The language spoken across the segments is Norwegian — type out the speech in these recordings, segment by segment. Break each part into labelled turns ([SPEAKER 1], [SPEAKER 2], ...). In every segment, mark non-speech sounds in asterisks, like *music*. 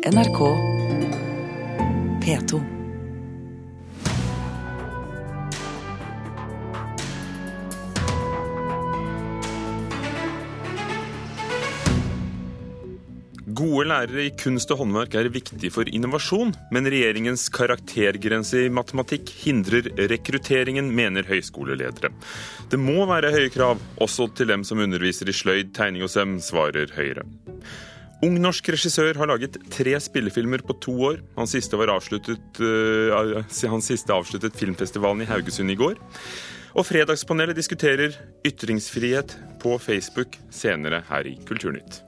[SPEAKER 1] NRK P2.
[SPEAKER 2] Gode lærere i kunst og håndverk er viktig for innovasjon, men regjeringens karaktergrense i matematikk hindrer rekrutteringen, mener høyskoleledere. Det må være høye krav, også til dem som underviser i sløyd, tegning og søm, svarer Høyre. Ung norsk regissør har laget tre spillefilmer på to år. Hans siste, avsluttet, uh, hans siste avsluttet filmfestivalen i Haugesund i går. Og Fredagspanelet diskuterer ytringsfrihet på Facebook senere her i Kulturnytt.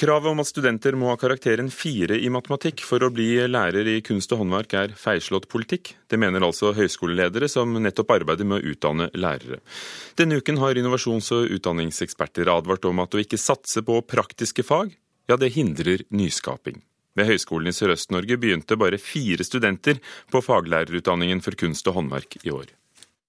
[SPEAKER 2] Kravet om at studenter må ha karakteren fire i matematikk for å bli lærer i kunst og håndverk er feilslått politikk. Det mener altså høyskoleledere som nettopp arbeider med å utdanne lærere. Denne uken har innovasjons- og utdanningseksperter advart om at å ikke satse på praktiske fag, ja det hindrer nyskaping. Ved Høgskolen i Sørøst-Norge begynte bare fire studenter på faglærerutdanningen for kunst og håndverk i år.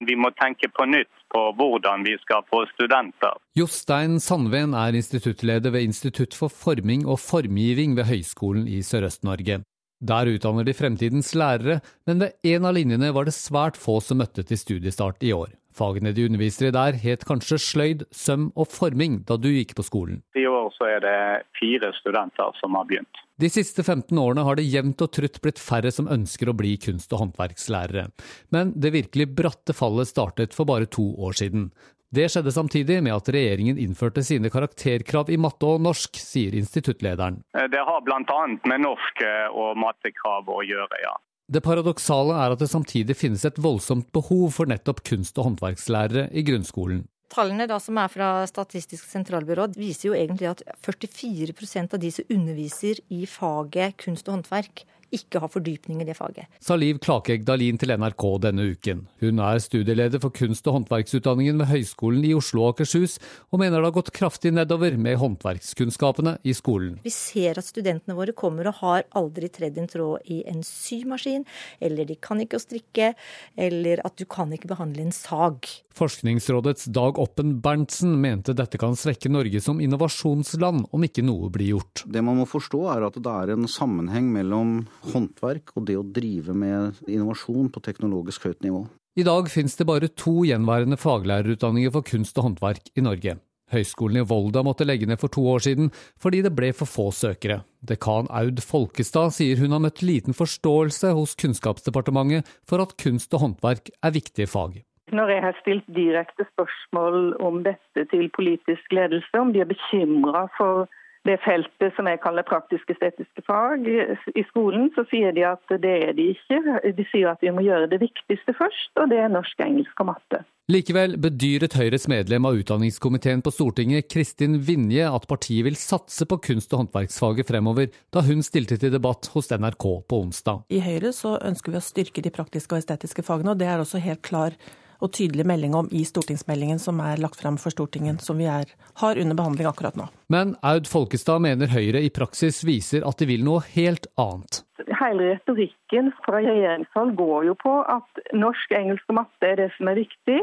[SPEAKER 3] Vi må tenke på nytt på hvordan vi skal få studenter.
[SPEAKER 4] Jostein Sandven er instituttleder ved Institutt for forming og formgiving ved Høgskolen i Sørøst-Norge. Der utdanner de fremtidens lærere, men ved en av linjene var det svært få som møtte til studiestart i år. Fagene de underviser i der het kanskje sløyd, søm og forming da du gikk på skolen.
[SPEAKER 3] I år så er det fire studenter som har begynt.
[SPEAKER 4] De siste 15 årene har det jevnt og trutt blitt færre som ønsker å bli kunst- og håndverkslærere. Men det virkelig bratte fallet startet for bare to år siden. Det skjedde samtidig med at regjeringen innførte sine karakterkrav i matte og norsk, sier instituttlederen.
[SPEAKER 3] Det har bl.a. med norsk og mattekrav å gjøre, ja.
[SPEAKER 4] Det paradoksale er at det samtidig finnes et voldsomt behov for nettopp kunst- og håndverkslærere i grunnskolen.
[SPEAKER 5] Tallene da, som er fra Statistisk sentralbyrå viser jo egentlig at 44% av de som underviser i faget kunst og håndverk, ikke har fordypning i det faget.
[SPEAKER 4] Sa Liv Klakegg Dalin til NRK denne uken. Hun er studieleder for kunst- og håndverksutdanningen ved Høgskolen i Oslo og Akershus, og mener det har gått kraftig nedover med håndverkskunnskapene i skolen.
[SPEAKER 5] Vi ser at studentene våre kommer og har aldri tredd en tråd i en symaskin, eller de kan ikke å strikke, eller at du kan ikke behandle en sag.
[SPEAKER 4] Forskningsrådets Dag Oppen Berntsen mente dette kan svekke Norge som innovasjonsland om ikke noe blir gjort.
[SPEAKER 6] Det man må forstå er at det er en sammenheng mellom håndverk og det å drive med innovasjon på teknologisk høyt nivå.
[SPEAKER 4] I dag finnes det bare to gjenværende faglærerutdanninger for kunst og håndverk i Norge. Høgskolen i Volda måtte legge ned for to år siden fordi det ble for få søkere. Dekan Aud Folkestad sier hun har møtt liten forståelse hos Kunnskapsdepartementet for at kunst og håndverk er viktige fag.
[SPEAKER 7] Når jeg har stilt direkte spørsmål om dette til politisk ledelse, om de er bekymra for det feltet som jeg kaller praktisk-estetiske fag i skolen, så sier de at det er de ikke. De sier at vi må gjøre det viktigste først, og det er norsk, engelsk og matte.
[SPEAKER 4] Likevel bedyret Høyres medlem av utdanningskomiteen på Stortinget, Kristin Vinje, at partiet vil satse på kunst- og håndverksfaget fremover, da hun stilte til debatt hos NRK på onsdag.
[SPEAKER 8] I Høyre så ønsker vi å styrke de praktiske og estetiske fagene, og det er også helt klar og tydelig melding om i stortingsmeldingen som er lagt frem for Stortinget, som vi er, har under behandling akkurat nå.
[SPEAKER 4] Men Aud Folkestad mener Høyre i praksis viser at de vil noe helt annet.
[SPEAKER 7] Hele retorikken fra regjeringshold går jo på at norsk, engelsk og matte er det som er viktig.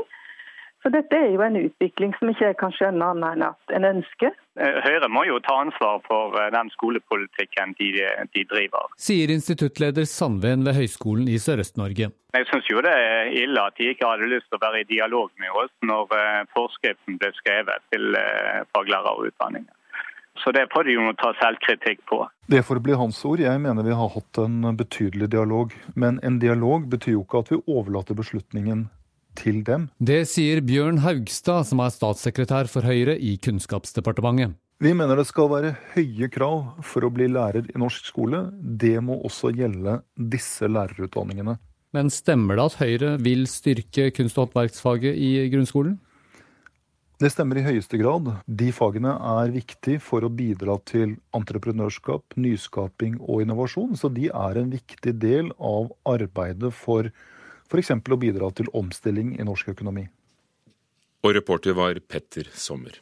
[SPEAKER 7] Så dette er jo en utvikling som ikke jeg kan skjønne annet enn at en ønsker.
[SPEAKER 3] Eh, Høyre må jo ta ansvar for eh, den skolepolitikken de, de driver.
[SPEAKER 4] Sier instituttleder Sandven ved Høgskolen i Sørøst-Norge.
[SPEAKER 3] Jeg syns jo det er ille at de ikke hadde lyst til å være i dialog med oss når eh, forskriften ble skrevet til faglærerutdanningen. Så det får de jo ta selvkritikk på.
[SPEAKER 9] Det får bli hans ord. Jeg mener vi har hatt en betydelig dialog. Men en dialog betyr jo ikke at vi overlater beslutningen til dem.
[SPEAKER 4] Det sier Bjørn Haugstad, som er statssekretær for Høyre i Kunnskapsdepartementet.
[SPEAKER 9] Vi mener det skal være høye krav for å bli lærer i norsk skole. Det må også gjelde disse lærerutdanningene.
[SPEAKER 4] Men stemmer det at Høyre vil styrke kunst- og håndverksfaget i grunnskolen?
[SPEAKER 9] Det stemmer i høyeste grad. De fagene er viktige for å bidra til entreprenørskap, nyskaping og innovasjon, så de er en viktig del av arbeidet for f.eks. å bidra til omstilling i norsk økonomi.
[SPEAKER 2] Og reporter var Petter Sommer.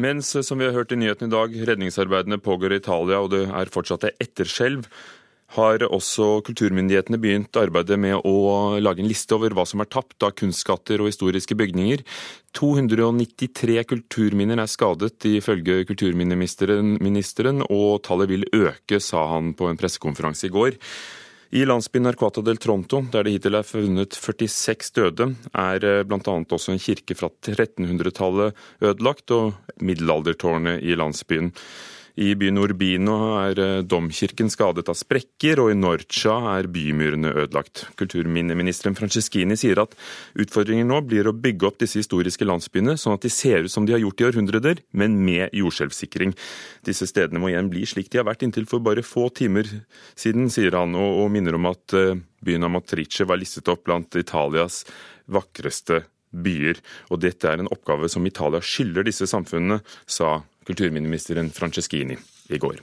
[SPEAKER 2] Mens, som vi har hørt i nyhetene i dag, redningsarbeidene pågår i Italia, og det er fortsatt et etterskjelv, har også kulturmyndighetene begynt arbeidet med å lage en liste over hva som er tapt av kunstskatter og historiske bygninger. 293 kulturminner er skadet, ifølge kulturminneministeren, og tallet vil øke, sa han på en pressekonferanse i går. I landsbyen Narquata del Tronto, der det hittil er funnet 46 døde, er eh, bl.a. også en kirke fra 1300-tallet ødelagt, og middelaldertårnet i landsbyen. I byen Urbino er eh, domkirken skadet av sprekker, og i Norcia er bymurene ødelagt. Kulturminneministeren Franceschini sier at utfordringen nå blir å bygge opp disse historiske landsbyene sånn at de ser ut som de har gjort i århundrer, men med jordskjelvsikring. Disse stedene må igjen bli slik de har vært inntil for bare få timer siden, sier han, og, og minner om at eh, byen Amatrice var listet opp blant Italias vakreste byer. Og dette er en oppgave som Italia skylder disse samfunnene, sa kulturminneministeren Franceschini i går.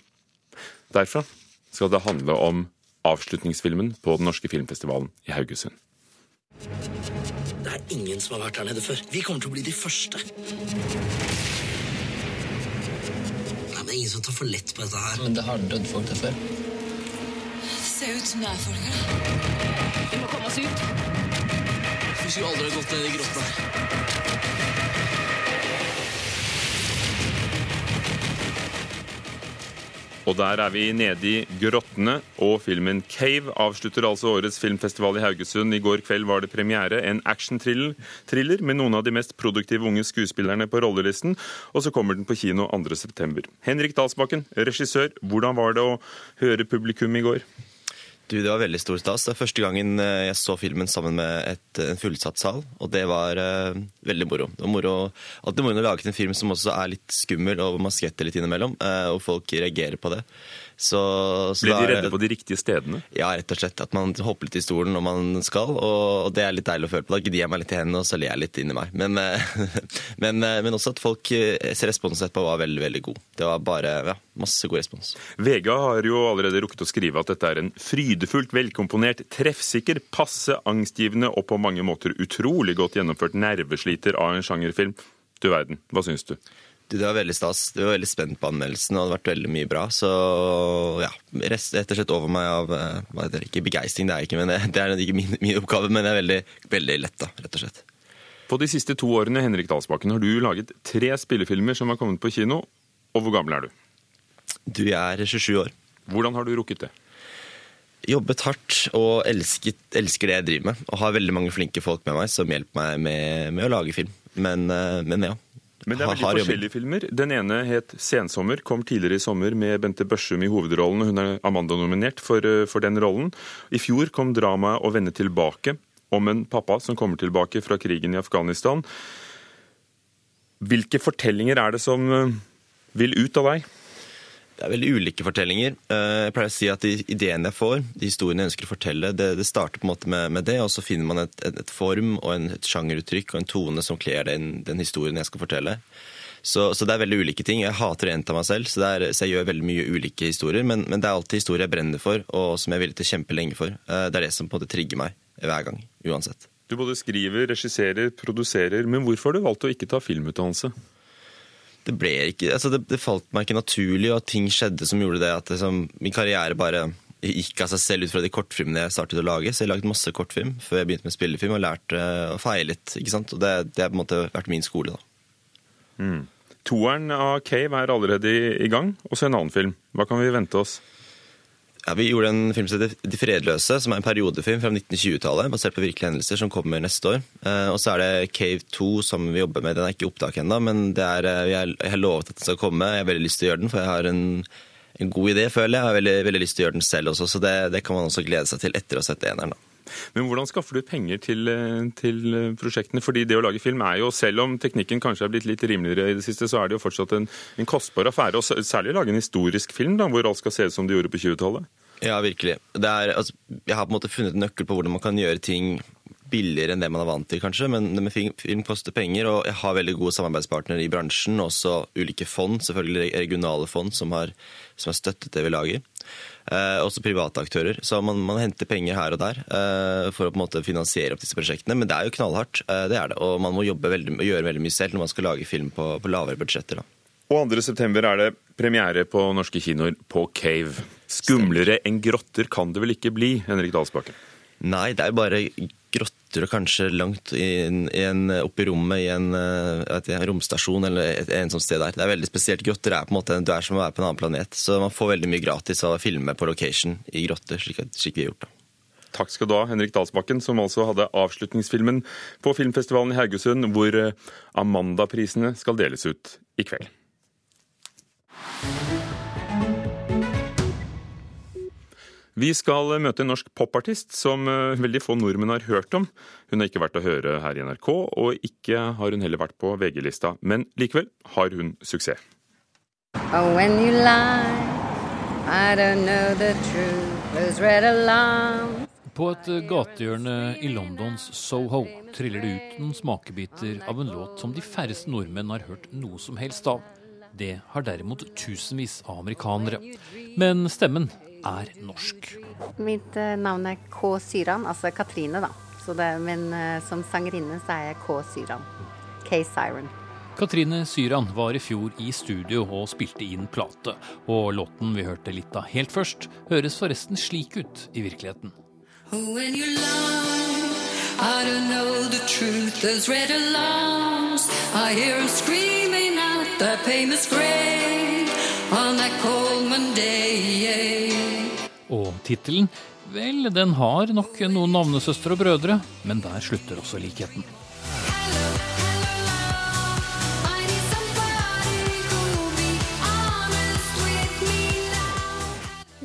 [SPEAKER 2] Derfra skal det handle om avslutningsfilmen på den norske filmfestivalen i Haugesund.
[SPEAKER 1] Det er ingen som har vært her nede før. Vi kommer til å bli de første. Nei, men Ingen som tar for lett på dette her.
[SPEAKER 10] Men det har dødd folk der før.
[SPEAKER 11] Det ser ut som det er folk her. Vi må komme oss ut.
[SPEAKER 1] Vi skulle aldri ha gått ned i grotten
[SPEAKER 2] Og der er vi nede i grottene, og filmen 'Cave' avslutter altså årets filmfestival i Haugesund. I går kveld var det premiere, en action-thriller med noen av de mest produktive unge skuespillerne på rollelisten, og så kommer den på kino 2.9. Henrik Dalsbakken, regissør, hvordan var det å høre publikum i går?
[SPEAKER 12] Du, Det var veldig stor stas. Det er første gangen eh, jeg så filmen sammen med et, en fullsatt sal, og det var uh, veldig moro. Det var moro, alltid moro å lage en film som også er litt skummel, og man litt innimellom, uh, og folk reagerer på det. Så, så
[SPEAKER 2] Ble de redde på de riktige stedene?
[SPEAKER 12] Ja, rett og slett. At man hopper litt i stolen når man skal, og det er litt deilig å føle på. Da gnier jeg meg litt i hendene, og så ler jeg litt inni meg. Men, eh, *laughs* men, eh, men også at folk eh, responsen etterpå var veldig, veldig god. Det var bare ja, masse god respons.
[SPEAKER 2] VG har jo allerede rukket å skrive at dette er en frydefullt velkomponert, treffsikker, passe angstgivende og på mange måter utrolig godt gjennomført nervesliter av en sjangerfilm. Du verden, hva syns du?
[SPEAKER 12] Det var veldig stas. Du var veldig spent på anmeldelsen, og det hadde vært veldig mye bra. Så ja, rest rett og slett over meg av eh, hva heter det, Ikke begeistring, det er ikke, men det, *laughs* det er ikke min, min oppgave, men det er veldig, veldig lett, da, rett og slett.
[SPEAKER 2] På de siste to årene Henrik Dalsbakken, har du laget tre spillefilmer som har kommet på kino. Og hvor gammel er du?
[SPEAKER 12] Du, jeg er 27 år.
[SPEAKER 2] Hvordan har du rukket det?
[SPEAKER 12] Jobbet hardt og elsket, elsker det jeg driver med. Og har veldig mange flinke folk med meg som hjelper meg med, med å lage film. Men, eh, men ja.
[SPEAKER 2] Men det er veldig forskjellige filmer. Den ene het 'Sensommer', kom tidligere i sommer med Bente Børsum i hovedrollen. Hun er Amanda-nominert for, eh, for den rollen. I fjor kom dramaet 'Å vende tilbake', om en pappa som kommer tilbake fra krigen i Afghanistan. Hvilke fortellinger er det som eh, vil ut av deg?
[SPEAKER 12] Det er veldig ulike fortellinger. Eh, Jeg pleier å si at de ideene jeg får, de historiene jeg ønsker å fortelle, det, det starter på en måte med, med det, og så finner man et, et, et form og en, et sjangeruttrykk og en tone som kler den, den historien jeg skal fortelle. Så, så det er veldig ulike ting. Jeg hater en av meg selv, så, er, så jeg gjør veldig mye ulike historier. Men, men det er alltid historier jeg brenner for, og som jeg er villig til å kjempe lenge for. Eh, Det er det som på en måte trigger meg hver gang, uansett.
[SPEAKER 2] Du både skriver, regisserer, produserer, men hvorfor har du valgt å ikke ta filmutdannelse?
[SPEAKER 12] Det ikke, altså det, det falt meg ikke naturlig, og ting skjedde som gjorde det at liksom, min karriere bare gikk av seg selv ut fra de kortfilmene jeg startet å lage. Så jeg lagde masse kortfilm før jeg begynte med spillefilm, og lærte å feilet. ikke sant? Og det, det har på en måte vært min skole, da.
[SPEAKER 2] Toeren av Cave er allerede i, i gang, og så en annen film. Hva kan vi vente oss?
[SPEAKER 12] Ja, Vi gjorde en film som heter De fredløse, som er en periodefilm fra 1920-tallet, basert på virkelige hendelser, som kommer neste år. Eh, og så er det Cave 2 som vi jobber med. Den er ikke i opptak ennå, men er, eh, jeg, jeg har lovet at den skal komme. Jeg har veldig lyst til å gjøre den, for jeg har en, en god idé, føler jeg. Jeg har veldig, veldig lyst til å gjøre den selv også, så det, det kan man også glede seg til etter å ha sett eneren. da.
[SPEAKER 2] Men hvordan skaffer du penger til, eh, til eh, prosjektene? Fordi det å lage film er jo, selv om teknikken kanskje er blitt litt rimeligere i det siste, så er det jo fortsatt en, en kostbar affære. Og særlig å lage en historisk film da, hvor alt skal se ut som det gjorde på 20-tallet.
[SPEAKER 12] Ja, virkelig. Er, altså, jeg har på en måte funnet en nøkkel på hvordan man kan gjøre ting billigere enn det man er vant til, kanskje. Men men film, film koster penger, og jeg har veldig gode samarbeidspartnere i bransjen. Også ulike fond, selvfølgelig regionale fond, som har, som har støttet det vi lager. Eh, også private aktører. Så man, man henter penger her og der eh, for å på en måte finansiere opp disse prosjektene. Men det er jo knallhardt, eh, det er det. Og man må jobbe veldig, gjøre veldig mye selv når man skal lage film på, på lavere budsjetter. da.
[SPEAKER 2] Og 2.9 er det premiere på norske kinoer på Cave. Skumlere enn grotter kan det vel ikke bli, Henrik Dalsbakken?
[SPEAKER 12] Nei, det er bare grotter du kanskje langt i en, i rommet i en, eh, vet jeg, romstasjon eller et sånn sted der. Det er veldig spesielt. Grotter er på en måte, du er som å være på en annen planet. Så man får veldig mye gratis av å filme på location i grotter, slik, slik vi har gjort. det.
[SPEAKER 2] Takk skal du ha, Henrik Dalsbakken, som altså hadde avslutningsfilmen på filmfestivalen i Haugesund, hvor eh, Amanda-prisene skal deles ut i kveld. Vi skal møte en norsk popartist som eh, veldig få nordmenn har hørt om. Hun har ikke vært å høre her i NRK, og ikke har hun heller vært på VG-lista. Men likevel har hun suksess.
[SPEAKER 10] Oh, when you lie, I don't know the truth, red alarm.
[SPEAKER 13] På et gatehjørne i Londons Soho triller det ut noen smakebiter av en låt som de færreste nordmenn har hørt noe som helst av. Det har derimot tusenvis av amerikanere. Men stemmen er norsk.
[SPEAKER 10] Mitt eh, navn er K. Syran, altså Katrine, da. Det, men uh, som sangerinne så er jeg K. Syran. K-Siren.
[SPEAKER 13] Katrine Syran var i fjor i studio og spilte inn plate. Og låten vi hørte litt av helt først, høres forresten slik ut i virkeligheten. When tittelen? Vel, den har nok noen navnesøstre og brødre, men der slutter også likheten.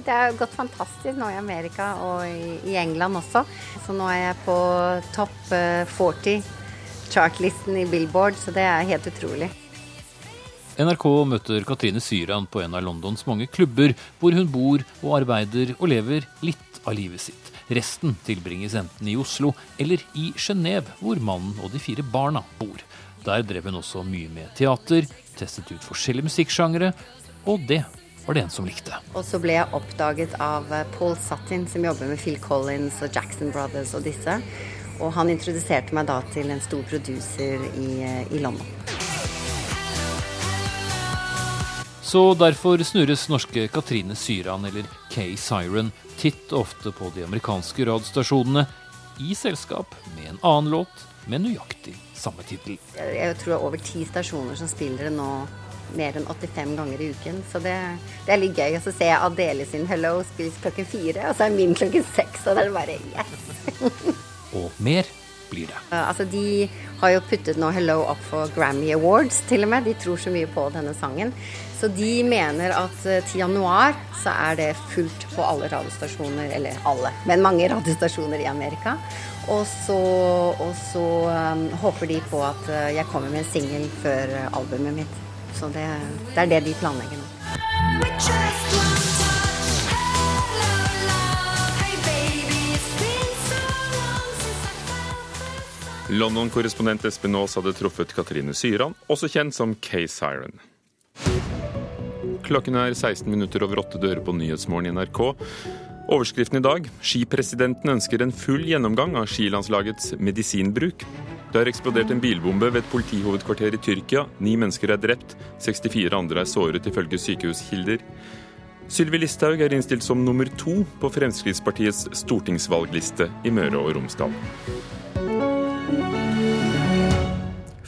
[SPEAKER 10] Det har gått fantastisk nå i Amerika og i England også. Så nå er jeg på topp 40 eh, chartlisten i Billboard, så det er helt utrolig.
[SPEAKER 13] NRK møter Katrine Syran på en av Londons mange klubber, hvor hun bor og arbeider og lever litt av livet sitt. Resten tilbringes enten i Oslo eller i Genéve, hvor mannen og de fire barna bor. Der drev hun også mye med teater, testet ut forskjellige musikksjangere, og det var det en som likte.
[SPEAKER 10] Og så ble jeg oppdaget av Paul Sutton, som jobber med Phil Collins og Jackson Brothers og disse. Og han introduserte meg da til en stor producer i, i London.
[SPEAKER 13] Så derfor snurres norske Katrine Syran, eller Kay Siren, titt og ofte på de amerikanske radiostasjonene i selskap med en annen låt med nøyaktig samme tittel.
[SPEAKER 10] Jeg tror det er over ti stasjoner som spiller det nå mer enn 85 ganger i uken. Så det, det er litt gøy. Og så ser jeg Adele sin 'Hello' spilles klokken fire, og så er min klokken seks. Og da er det bare yes! *laughs*
[SPEAKER 13] og mer blir det.
[SPEAKER 10] Altså, De har jo puttet nå 'Hello' opp for Grammy Awards, til og med. De tror så mye på denne sangen. Så de mener at eh, til januar så er det fullt på alle radiostasjoner, eller alle, men mange *laughs* radiostasjoner i Amerika. Og så, og så um, håper de på at eh, jeg kommer med en singel før albumet mitt. Så det, det er det de planlegger nå.
[SPEAKER 2] London-korrespondent Espen Aas hadde truffet Katrine Syran, også kjent som K-Siren. Klokken er 16 minutter over åtte dører på Nyhetsmorgen i NRK. Overskriften i dag skipresidenten ønsker en full gjennomgang av skilandslagets medisinbruk. Det har eksplodert en bilbombe ved et politihovedkvarter i Tyrkia. Ni mennesker er drept, 64 andre er såret, ifølge sykehuskilder. Sylvi Listhaug er innstilt som nummer to på Fremskrittspartiets stortingsvalgliste i Møre og Romsdal.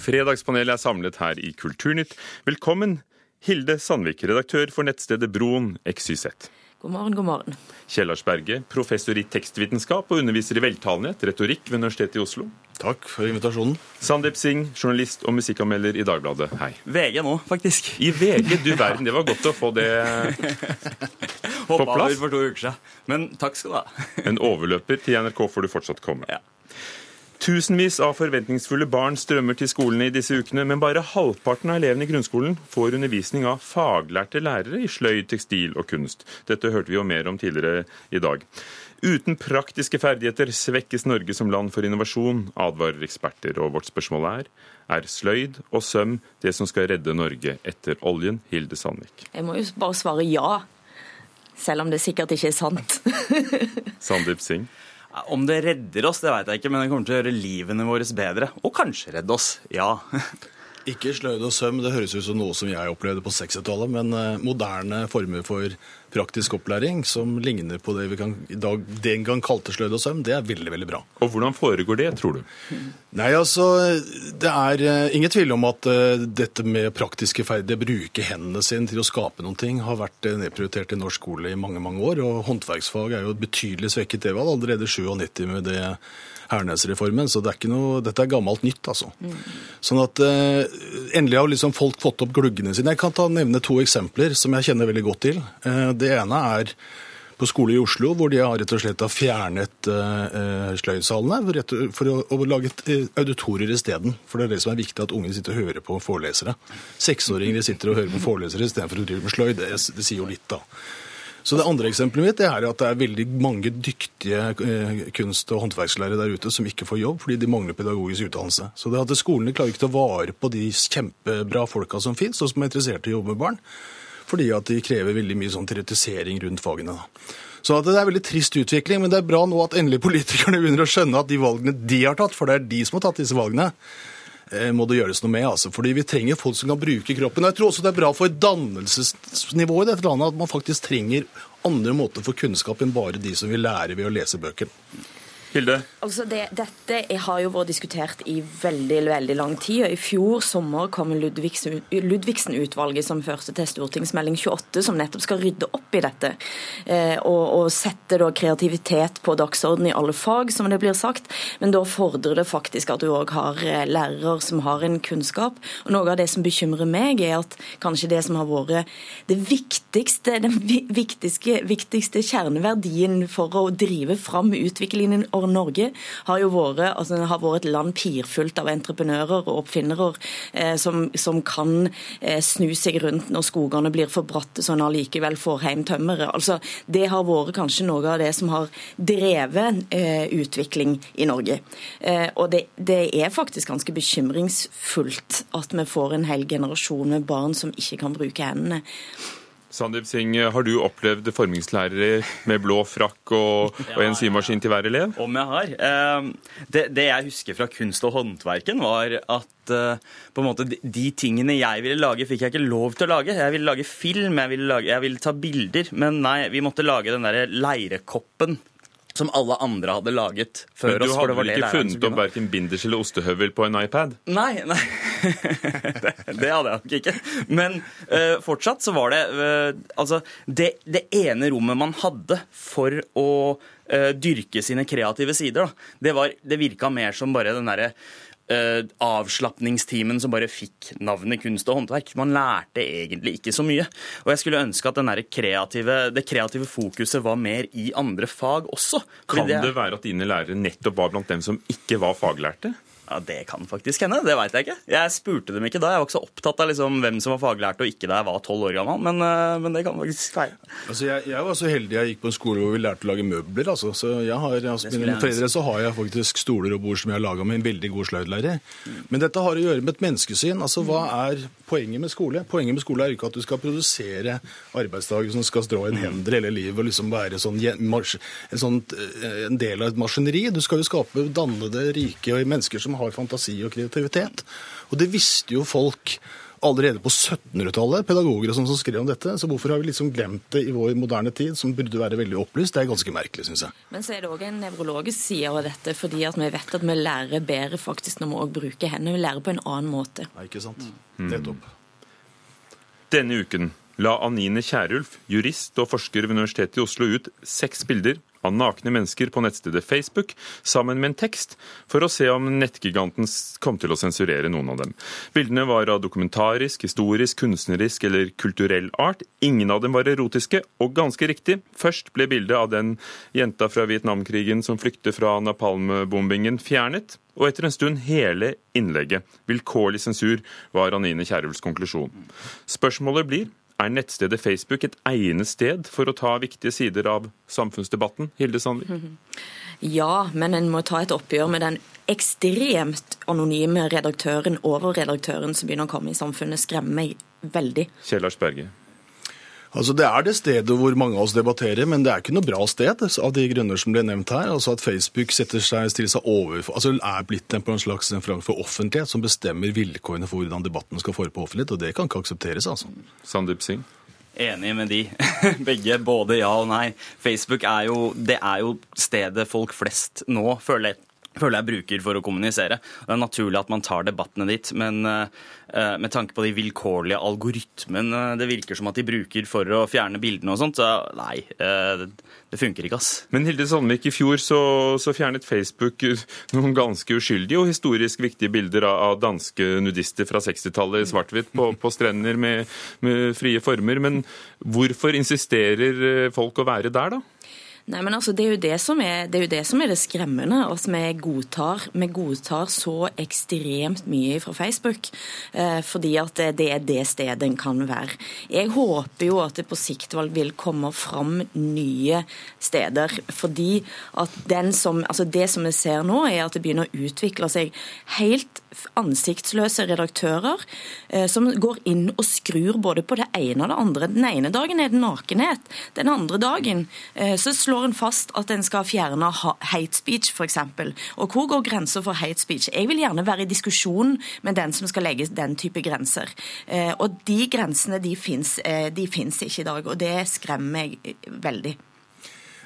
[SPEAKER 2] Fredagspanelet er samlet her i Kulturnytt. Velkommen Hilde Sandvik, redaktør for nettstedet Broen XYZ.
[SPEAKER 14] God morgen, god morgen.
[SPEAKER 2] Kjellars Berge, professor i tekstvitenskap og underviser i veltalenhet, retorikk ved Universitetet i Oslo.
[SPEAKER 15] Takk for invitasjonen.
[SPEAKER 2] Sandeep Singh, journalist og musikkanmelder i Dagbladet. Hei.
[SPEAKER 15] VG nå, faktisk.
[SPEAKER 2] I VG, du verden. Det var godt å få det *laughs* på plass.
[SPEAKER 15] Hoppa over for to uker siden. Men takk skal du ha.
[SPEAKER 2] en overløper til NRK får du fortsatt komme.
[SPEAKER 15] Ja.
[SPEAKER 2] Tusenvis av forventningsfulle barn strømmer til skolene i disse ukene, men bare halvparten av elevene i grunnskolen får undervisning av faglærte lærere i sløyd, tekstil og kunst. Dette hørte vi jo mer om tidligere i dag. Uten praktiske ferdigheter svekkes Norge som land for innovasjon, advarer eksperter. Og vårt spørsmål er er sløyd og søm det som skal redde Norge etter oljen? Hilde Sandvik.
[SPEAKER 14] Jeg må jo bare svare ja, selv om det sikkert ikke er sant.
[SPEAKER 2] Sandeep Singh.
[SPEAKER 15] Om det redder oss, det veit jeg ikke, men det kommer til å gjøre livene våre bedre. Og kanskje redde oss, ja. *laughs*
[SPEAKER 16] Ikke sløyd og søm, det høres ut som noe som jeg opplevde på 60-tallet, men eh, moderne former for praktisk opplæring som ligner på det vi kan, i dag, den gang kalte sløyd og søm, det er veldig, veldig bra.
[SPEAKER 2] Og hvordan foregår det, tror du?
[SPEAKER 16] Nei, altså, Det er eh, ingen tvil om at eh, dette med praktiske ferdigheter, bruke hendene sine til å skape noen ting, har vært nedprioritert i norsk skole i mange mange år. Og håndverksfag er jo et betydelig svekket. Det var allerede 97 med det Hernes-reformen, så det er noe, dette er gammelt nytt, altså. Sånn at eh, Endelig har liksom folk fått opp gluggene sine. Jeg kan ta, nevne to eksempler som jeg kjenner veldig godt til. Eh, det ene er på skole i Oslo, hvor de har rett og slett har fjernet uh, sløydsalene for å, å lage eh, auditorier isteden. For det er det som er viktig, at unge sitter og hører på forelesere. Seksåringer sitter og hører på forelesere istedenfor å drive med sløyd. Det, det sier jo litt, da. Så Det andre eksempelet mitt er at det er veldig mange dyktige eh, kunst- og håndverkslærere der ute som ikke får jobb fordi de mangler pedagogisk utdannelse. Så det at Skolene klarer ikke å vare på de kjempebra folka som finnes, og som er interessert i å jobbe med barn. Fordi at de krever veldig mye sånn teoretisering rundt fagene. da. Så det er veldig trist utvikling, men det er bra nå at endelig politikerne begynner å skjønne at de valgene de har tatt, for det er de som har tatt disse valgene, må det gjøres noe med. altså. Fordi vi trenger folk som kan bruke kroppen. Jeg tror også det er bra for dannelsesnivået i dette landet at man faktisk trenger andre måter for kunnskap enn bare de som vil lære ved å lese bøker.
[SPEAKER 2] Hilde?
[SPEAKER 14] Altså det, dette har jo vært diskutert i veldig veldig lang tid. og I fjor sommer kom Ludvigsen- Ludvigsen-utvalget som førte til stortingsmelding 28, som nettopp skal rydde opp i dette. Eh, og, og sette da kreativitet på dagsorden i alle fag, som det blir sagt. Men da fordrer det faktisk at du òg har eh, lærere som har en kunnskap. Og Noe av det som bekymrer meg, er at kanskje det som har vært det viktigste, den viktigste, viktigste kjerneverdien for å drive fram utviklingen i Norge, har jo vært, altså, har vært et land pirfullt av entreprenører og oppfinnere eh, som, som kan eh, snu seg rundt når skogene blir for bratte, så en allikevel får hjem tømmeret. Altså, det har vært kanskje noe av det som har drevet eh, utvikling i Norge. Eh, og det, det er faktisk ganske bekymringsfullt at vi får en hel generasjon med barn som ikke kan bruke hendene.
[SPEAKER 2] Sandeep Singh, har du opplevd formingslærere med blå frakk og, *laughs* og en symaskin til hver elev?
[SPEAKER 15] Om jeg har. Eh, Det, det jeg husker fra kunst og håndverken, var at eh, måte de, de tingene jeg ville lage, fikk jeg ikke lov til å lage. Jeg ville lage film, jeg ville, lage, jeg ville ta bilder. Men nei, vi måtte lage den derre leirekoppen som alle andre hadde laget før oss.
[SPEAKER 2] Men du hadde
[SPEAKER 15] det
[SPEAKER 2] vel ikke funnet opp verken binders eller ostehøvel på en iPad?
[SPEAKER 15] Nei, nei. *laughs* det, det hadde jeg nok ikke. Men uh, fortsatt så var det uh, Altså, det, det ene rommet man hadde for å uh, dyrke sine kreative sider, da, det, var, det virka mer som bare den derre uh, avslapningstimen som bare fikk navnet kunst og håndverk. Man lærte egentlig ikke så mye. Og jeg skulle ønske at den kreative, det kreative fokuset var mer i andre fag også.
[SPEAKER 2] Kan det være at dine lærere nettopp var blant dem som ikke var faglærte?
[SPEAKER 15] Ja, Det kan faktisk hende. Det veit jeg ikke. Jeg spurte dem ikke da. Jeg var ikke så opptatt av liksom hvem som var faglært og ikke da jeg var tolv år gammel, men, eh, men det kan faktisk være.
[SPEAKER 16] Altså, jeg, jeg var så heldig jeg gikk på en skole hvor vi lærte å lage møbler. Altså. Så jeg har, altså, mine foreldre så har jeg faktisk stoler og bord som jeg har laga med en veldig god sløydlærer. Men dette har å gjøre med et menneskesyn. Altså, Hva er poenget med skole? Poenget med skole er ikke at du skal produsere arbeidsdager som skal strå en hender hele livet og liksom være sånn, en, sånn, eh, en del av et maskineri. Du skal jo skape dannede, rike mennesker som har fantasi og kreativitet. Og det visste jo folk allerede på 1700-tallet, pedagoger og sånn som skrev om dette. Så hvorfor har vi liksom glemt det i vår moderne tid, som burde være veldig opplyst? Det er ganske merkelig, syns jeg.
[SPEAKER 14] Men så er det òg en nevrologisk side av dette, fordi at vi vet at vi lærer bedre faktisk når vi òg bruker hendene. Vi lærer på en annen måte.
[SPEAKER 16] Nei, ikke sant?
[SPEAKER 2] Mm.
[SPEAKER 16] Nettopp.
[SPEAKER 2] Denne uken la Anine Kierulf, jurist og forsker ved Universitetet i Oslo, ut seks bilder av nakne mennesker på nettstedet Facebook sammen med en tekst, for å se om nettgiganten kom til å sensurere noen av dem. Bildene var av dokumentarisk, historisk, kunstnerisk eller kulturell art. Ingen av dem var erotiske, og ganske riktig, først ble bildet av den jenta fra Vietnamkrigen som flykter fra napalmbombingen, fjernet. Og etter en stund hele innlegget. Vilkårlig sensur var Anine Kierulfs konklusjon. Spørsmålet blir er nettstedet Facebook et egnet sted for å ta viktige sider av samfunnsdebatten? Hilde Sandvik?
[SPEAKER 14] Ja, men en må ta et oppgjør med den ekstremt anonyme redaktøren, overredaktøren, som begynner å komme i samfunnet. Skremmer meg veldig.
[SPEAKER 2] Kjell Lars Berge.
[SPEAKER 16] Altså Det er det stedet hvor mange av oss debatterer, men det er ikke noe bra sted av de grunner som ble nevnt her. Altså At Facebook setter seg, stiller seg over, altså er blitt en, på en slags en for offentlighet som bestemmer vilkårene for hvordan debatten skal foregå på offentlighet, og det kan ikke aksepteres. altså.
[SPEAKER 2] Sandeep Singh?
[SPEAKER 15] Enig med de. *laughs* Begge. Både ja og nei. Facebook er jo, det er jo stedet folk flest nå føler føler jeg bruker for å kommunisere. Det er naturlig at man tar debattene dit, men uh, med tanke på de vilkårlige algoritmene det virker som at de bruker for å fjerne bildene og sånt, så nei, det funker ikke, ass.
[SPEAKER 2] Men Hilde Sandvik, i fjor så, så, fjernet Facebook noen ganske uskyldige og historisk viktige bilder av, danske nudister fra 60-tallet i svart-hvitt på, på, strender med, med frie former. Men hvorfor insisterer folk å være der, da?
[SPEAKER 14] Nei, men altså, det er, jo er, det, er det som er det skremmende. Altså, vi, godtar, vi godtar så ekstremt mye fra Facebook. Eh, fordi at det er det stedet en kan være. Jeg håper jo at det på sikt vil komme fram nye steder. Fordi at den som, altså det som vi ser nå, er at det begynner å utvikle seg helt ansiktsløse redaktører eh, som går inn og skrur både på det ene og det andre. Den ene dagen er det nakenhet. Den andre dagen eh, så slår en fast at en skal fjerne hate speech, f.eks. Og hvor går grensa for hate speech? Jeg vil gjerne være i diskusjon med den som skal legge den type grenser. Eh, og de grensene de fins ikke i dag, og det skremmer meg veldig.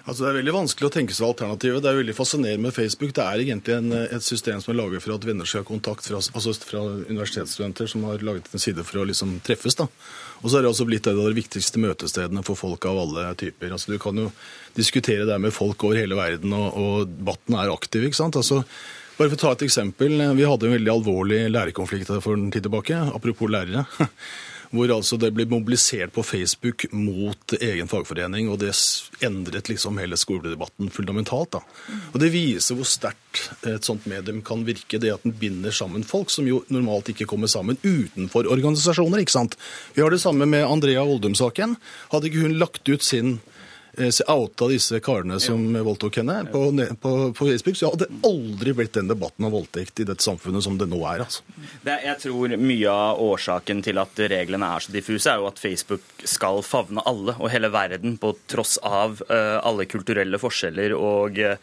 [SPEAKER 16] Altså Det er veldig vanskelig å tenke seg alternativet. Det er veldig fascinerende med Facebook. Det er egentlig en, et system som er laget for at venner skal ha kontakt fra, altså fra universitetsstudenter som har laget en side for å liksom treffes. da. Og så er det også blitt et av de viktigste møtestedene for folk av alle typer. Altså Du kan jo diskutere det med folk over hele verden, og, og debatten er aktiv. ikke sant? Altså bare for å ta et eksempel. Vi hadde en veldig alvorlig lærerkonflikt for en tid tilbake. Apropos lærere. *laughs* hvor altså det ble mobilisert på Facebook mot egen fagforening, og det endret liksom hele skoledebatten fundamentalt. da. Og Det viser hvor sterkt et sånt medium kan virke, det at den binder sammen folk som jo normalt ikke kommer sammen utenfor organisasjoner. ikke sant? Vi har det samme med Andrea Oldum-saken. Hadde ikke hun lagt ut sin outa disse karene som voldtok henne på, på, på, Facebook, så hadde det aldri blitt den debatten om voldtekt i dette samfunnet som det nå er. altså.
[SPEAKER 15] Det, jeg tror mye av årsaken til at reglene er så diffuse, er jo at Facebook skal favne alle og hele verden, på tross av uh, alle kulturelle forskjeller. Og uh,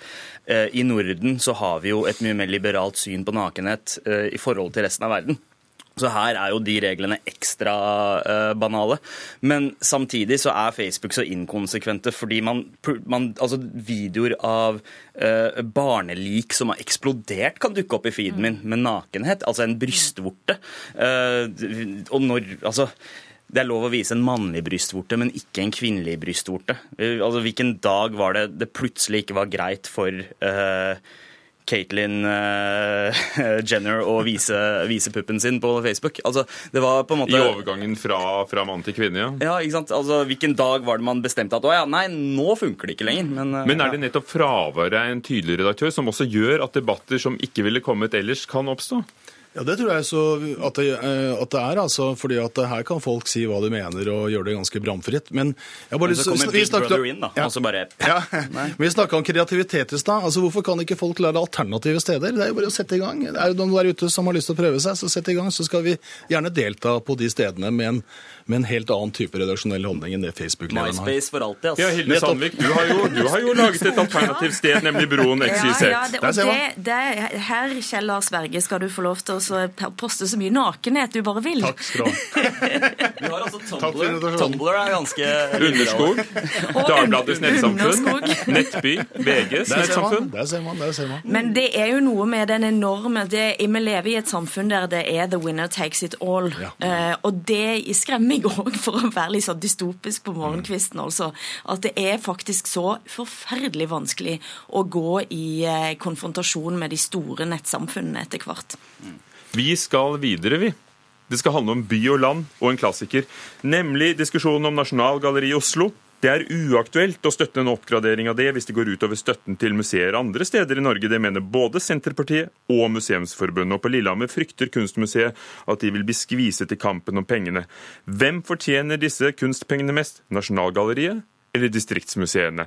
[SPEAKER 15] i Norden så har vi jo et mye mer liberalt syn på nakenhet uh, i forhold til resten av verden. Så her er jo de reglene ekstra uh, banale. Men samtidig så er Facebook så inkonsekvente fordi man, man Altså, videoer av uh, barnelik som har eksplodert, kan dukke opp i feeden min med nakenhet. Altså en brystvorte. Uh, og når Altså det er lov å vise en mannlig brystvorte, men ikke en kvinnelig brystvorte. Altså, Hvilken dag var det det plutselig ikke var greit for uh, Caitlyn uh, *laughs* Jenner å vise, vise, puppen sin på Facebook. Altså, det var på en måte...
[SPEAKER 2] I overgangen fra, fra mann til kvinne, ja.
[SPEAKER 15] Ja, ikke sant? Altså, Hvilken dag var det man bestemte at å ja, nei, nå funker det ikke lenger. Men,
[SPEAKER 2] uh, men er det nettopp fraværet av en tydelig redaktør som også gjør at debatter som ikke ville kommet ellers, kan oppstå?
[SPEAKER 16] Ja, Det tror jeg så at det, eh, at det, er. altså, fordi at Her kan folk si hva de mener og gjøre det ganske bramfritt. Men
[SPEAKER 15] men så kommer Big Brother inn, da. Ja. Og så bare
[SPEAKER 16] ja. *laughs* Vi snakka om kreativitet i stad. Altså, hvorfor kan ikke folk lære alternative steder? Det er jo bare å sette i gang. Det er jo noen der ute som har lyst til å prøve seg, så sett i gang. Så skal vi gjerne delta på de stedene med en med en helt annen type redaksjonell holdning enn det Facebook-lederen
[SPEAKER 15] har. MySpace for alltid, altså.
[SPEAKER 2] Ja, Hilde Sandvik, du har, jo, du har jo laget et alternativt sted, nemlig Broen XYZ. Ja, ja,
[SPEAKER 14] det, og det, det, her, Kjell Lars Berge, skal du få lov til å poste så mye nakenhet du bare vil.
[SPEAKER 16] Takk skal du ha. *laughs*
[SPEAKER 15] Vi har altså Tumblr. Tumblr er ganske
[SPEAKER 2] Underskog. Dagbladets nettsamfunn. Nettby. VGs nettsamfunn.
[SPEAKER 16] Der ser man, der ser man.
[SPEAKER 14] Men det er jo noe med den enorme det, Vi lever i et samfunn der det er the winner takes it all. Ja. Uh, og det skremmer meg òg, *laughs* for å være litt sånn dystopisk på morgenkvisten, altså, at det er faktisk så forferdelig vanskelig å gå i eh, konfrontasjon med de store nettsamfunnene etter hvert.
[SPEAKER 2] Vi skal videre, vi. Det skal handle om by og land og en klassiker, nemlig diskusjonen om Nasjonalgalleriet i Oslo det er uaktuelt å støtte en oppgradering av det hvis det går utover støtten til museer andre steder i Norge. Det mener både Senterpartiet og Museumsforbundet. Og på Lillehammer frykter Kunstmuseet at de vil bli skviset i kampen om pengene. Hvem fortjener disse kunstpengene mest? Nasjonalgalleriet eller distriktsmuseene?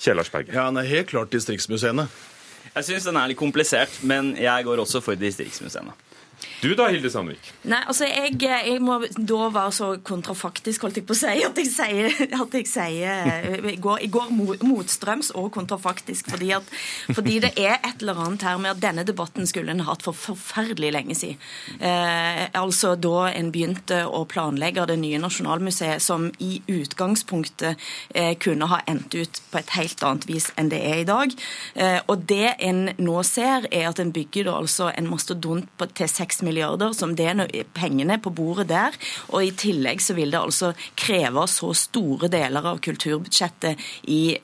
[SPEAKER 2] Kjellersberg.
[SPEAKER 16] Ja, han er helt klart distriktsmuseene.
[SPEAKER 15] Jeg syns den er litt komplisert, men jeg går også for distriktsmuseene.
[SPEAKER 2] Du da, Hilde Sandvik?
[SPEAKER 14] Nei, altså jeg, jeg, må da være så kontrafaktisk, holdt jeg på å si, at jeg sier, at jeg, sier jeg, går, jeg går motstrøms og kontrafaktisk. Fordi, at, fordi, det er et eller annet her med at denne debatten skulle en hatt for forferdelig lenge siden. Eh, altså da en begynte å planlegge det nye Nasjonalmuseet, som i utgangspunktet eh, kunne ha endt ut på et helt annet vis enn det er i dag. Eh, og det en nå ser, er at en bygger da altså en mastodont på, til 6 milliarder som det er pengene på bordet der. Og i tillegg så vil det altså kreve så store deler av kulturbudsjettet i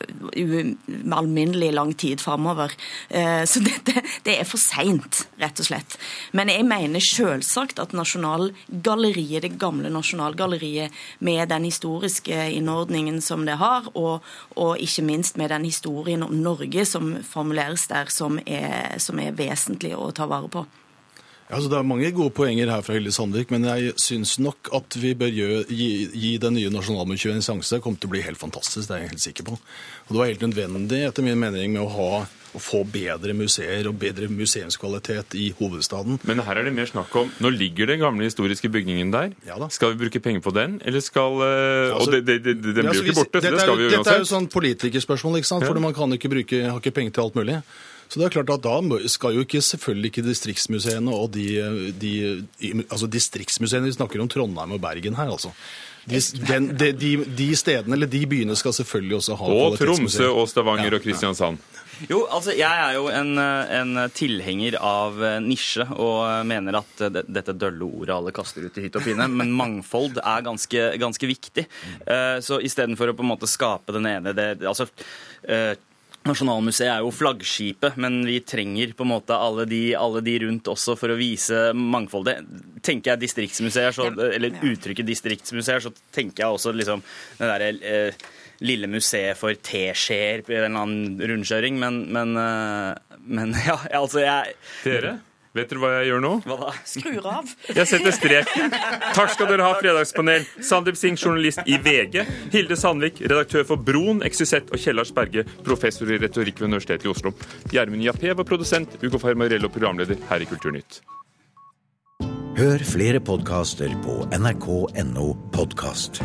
[SPEAKER 14] alminnelig lang tid framover. Eh, så dette det er for seint, rett og slett. Men jeg mener selvsagt at Nasjonalgalleriet, det gamle Nasjonalgalleriet, med den historiske innordningen som det har, og, og ikke minst med den historien om Norge som formuleres der, som er, som er vesentlig å ta vare på.
[SPEAKER 16] Altså, det er mange gode poenger her fra Hilde Sandvik, men jeg syns nok at vi bør gi, gi den nye Nasjonalmuseet en sjanse. Det kommer til å bli helt fantastisk, det er jeg helt sikker på. Og Det var helt nødvendig etter min mening med å, ha, å få bedre museer og bedre museumskvalitet i hovedstaden.
[SPEAKER 2] Men her er det mer snakk om Nå ligger den gamle historiske bygningen der. Ja skal vi bruke penger på den, eller skal uh, altså, Og det, det, det, den blir jo ikke borte, så det skal vi jo
[SPEAKER 16] uansett. Dette er jo sånn politikerspørsmål, ikke sant? for man kan ikke bruke, har ikke penger til alt mulig. Så det er klart at Da skal jo ikke selvfølgelig ikke distriktsmuseene og de, de altså distriktsmuseene Vi snakker om Trondheim og Bergen her, altså. De, den, de, de, de, stedene, eller de byene skal selvfølgelig også ha
[SPEAKER 2] Og Tromsø og Stavanger ja, og Kristiansand.
[SPEAKER 15] Jo, altså Jeg er jo en, en, tilhenger av nisje og mener at dette dølle ordet alle kaster ut i hytt og pine, men mangfold er ganske, ganske viktig. Uh, så istedenfor å på en måte skape den ene det, altså uh, Nasjonalmuseet er jo flaggskipet, men vi trenger på en måte alle de, alle de rundt også for å vise mangfoldet. Tenker jeg distriktsmuseer, så, eller uttrykket distriktsmuseer, så tenker jeg også liksom det derre eh, lille museet for teskjeer i en eller annen rundkjøring, men, men, eh, men *laughs* ja, altså jeg
[SPEAKER 2] Dere? Vet dere hva jeg gjør nå?
[SPEAKER 15] Hva da?
[SPEAKER 14] Skrur av.
[SPEAKER 2] Jeg setter strek. Takk skal dere ha, Fredagspanel. Sandeep Singh, journalist i VG. Hilde Sandvik, redaktør for Broen, XYZ, og Kjellars Berge, professor i retorikk ved Universitetet i Oslo. Gjermund Jappé var produsent, Ugo Fermarello programleder her i Kulturnytt.
[SPEAKER 17] Hør flere podkaster på nrk.no podkast.